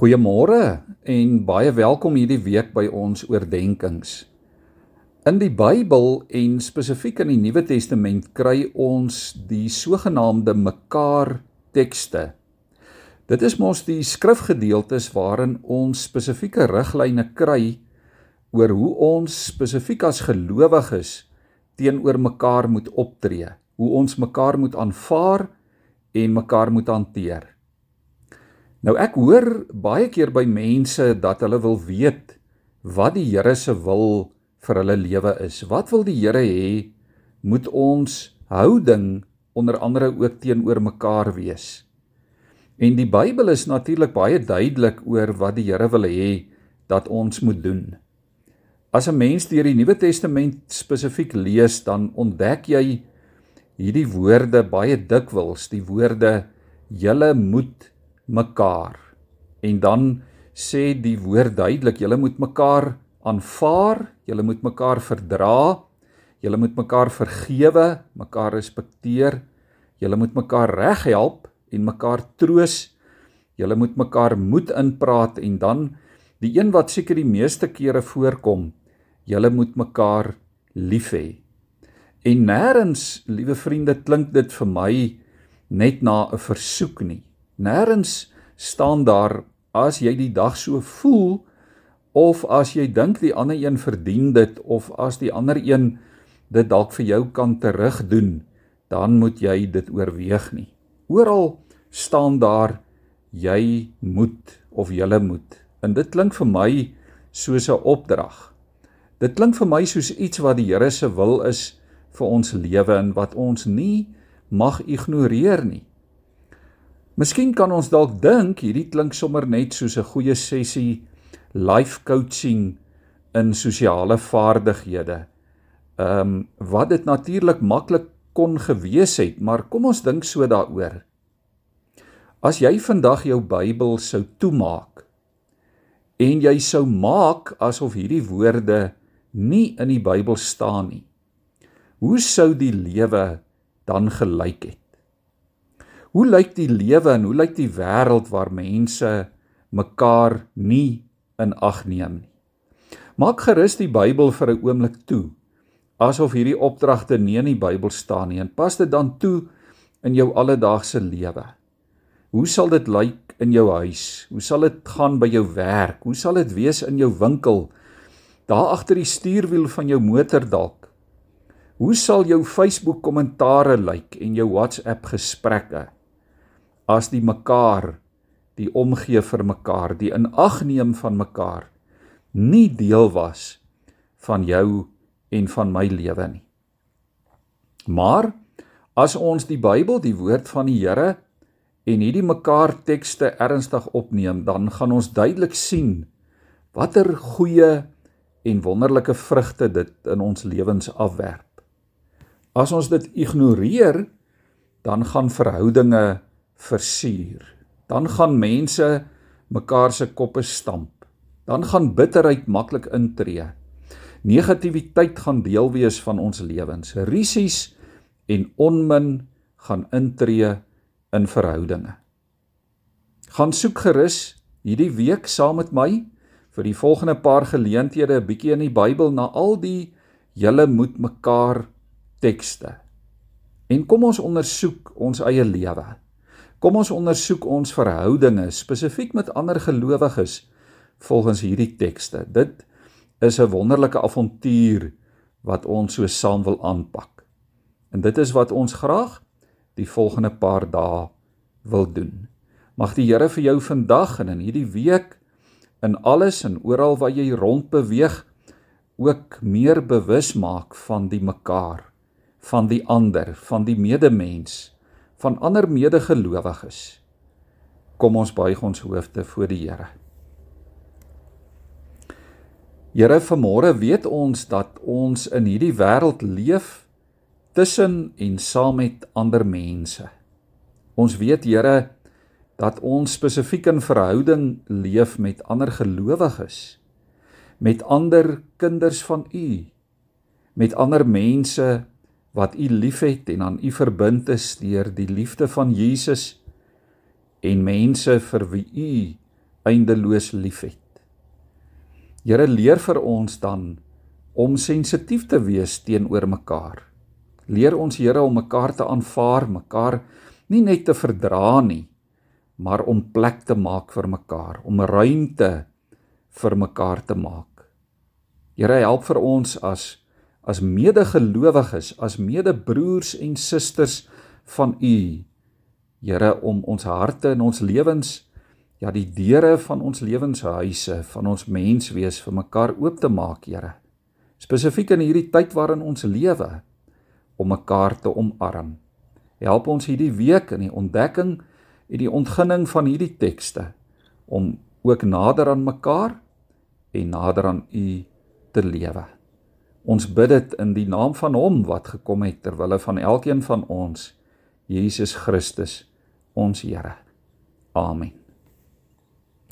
Goeiemôre en baie welkom hierdie week by ons oordeenkings. In die Bybel en spesifiek in die Nuwe Testament kry ons die sogenaamde mekaar tekste. Dit is mos die skrifgedeeltes waarin ons spesifieke riglyne kry oor hoe ons spesifiek as gelowiges teenoor mekaar moet optree, hoe ons mekaar moet aanvaar en mekaar moet hanteer. Nou ek hoor baie keer by mense dat hulle wil weet wat die Here se wil vir hulle lewe is. Wat wil die Here hê moet ons houding onder andere ook teenoor mekaar wees? En die Bybel is natuurlik baie duidelik oor wat die Here wil hê dat ons moet doen. As 'n mens deur die Nuwe Testament spesifiek lees, dan ontdek jy hierdie woorde baie dikwels, die woorde julle moet mekaar. En dan sê die woord duidelik, julle moet mekaar aanvaar, julle moet mekaar verdra, julle moet mekaar vergewe, mekaar respekteer, julle moet mekaar reghelp en mekaar troos. Julle moet mekaar moed inpraat en dan die een wat seker die meeste kere voorkom, julle moet mekaar lief hê. En nêrens, liewe vriende, klink dit vir my net na 'n versoek nie. Nêrens staan daar as jy die dag so voel of as jy dink die ander een verdien dit of as die ander een dit dalk vir jou kan terugdoen, dan moet jy dit oorweeg nie. Oral staan daar jy moet of julle moet. En dit klink vir my soos 'n opdrag. Dit klink vir my soos iets wat die Here se wil is vir ons lewe en wat ons nie mag ignoreer nie. Miskien kan ons dalk dink hierdie klink sommer net soos 'n goeie sessie life coaching in sosiale vaardighede. Ehm um, wat dit natuurlik maklik kon gewees het, maar kom ons dink so daaroor. As jy vandag jou Bybel sou toemaak en jy sou maak asof hierdie woorde nie in die Bybel staan nie. Hoe sou die lewe dan gelyk het? Hoe lyk die lewe en hoe lyk die wêreld waar mense mekaar nie in ag neem nie? Maak gerus die Bybel vir 'n oomblik toe asof hierdie opdragte nie in die Bybel staan nie en pas dit dan toe in jou alledaagse lewe. Hoe sal dit lyk in jou huis? Hoe sal dit gaan by jou werk? Hoe sal dit wees in jou winkel? Daar agter die stuurwiel van jou motor dalk. Hoe sal jou Facebook kommentare lyk en jou WhatsApp gesprekke? As die mekaar die omgee vir mekaar die inagneem van mekaar nie deel was van jou en van my lewe nie. Maar as ons die Bybel die woord van die Here en hierdie mekaar tekste ernstig opneem dan gaan ons duidelik sien watter goeie en wonderlike vrugte dit in ons lewens afwerp. As ons dit ignoreer dan gaan verhoudinge versuur. Dan gaan mense mekaar se koppe stamp. Dan gaan bitterheid maklik intree. Negatiwiteit gaan deel wees van ons lewens. Risies en onmin gaan intree in verhoudinge. Gaan soek gerus hierdie week saam met my vir die volgende paar geleenthede 'n bietjie in die Bybel na al die julle moet mekaar tekste. En kom ons ondersoek ons eie lewe. Kom ons ondersoek ons verhoudinge spesifiek met ander gelowiges volgens hierdie tekste. Dit is 'n wonderlike avontuur wat ons so saam wil aanpak. En dit is wat ons graag die volgende paar dae wil doen. Mag die Here vir jou vandag en in hierdie week in alles en oral waar jy rond beweeg ook meer bewus maak van die mekaar, van die ander, van die medemens van ander medegelowiges. Kom ons buig ons hoofde voor die Here. Here, vanmôre weet ons dat ons in hierdie wêreld leef tussen en saam met ander mense. Ons weet, Here, dat ons spesifiek in verhouding leef met ander gelowiges, met ander kinders van U, met ander mense wat u liefhet en aan u verbind is deur die liefde van Jesus en mense vir wie u eindeloos liefhet. Here leer vir ons dan om sensitief te wees teenoor mekaar. Leer ons Here om mekaar te aanvaar, mekaar nie net te verdra nie, maar om plek te maak vir mekaar, om ruimte vir mekaar te maak. Here help vir ons as as medegelowiges, as medebroers en susters van U. Here om ons harte en ons lewens ja die deure van ons lewenshuise, van ons menswees vir mekaar oop te maak, Here. Spesifiek in hierdie tyd waarin ons lewe om mekaar te omarm. Help ons hierdie week in die ontdekking en die ontginning van hierdie tekste om ook nader aan mekaar en nader aan U te lewe. Ons bid dit in die naam van Hom wat gekom het ter wille van elkeen van ons, Jesus Christus, ons Here. Amen.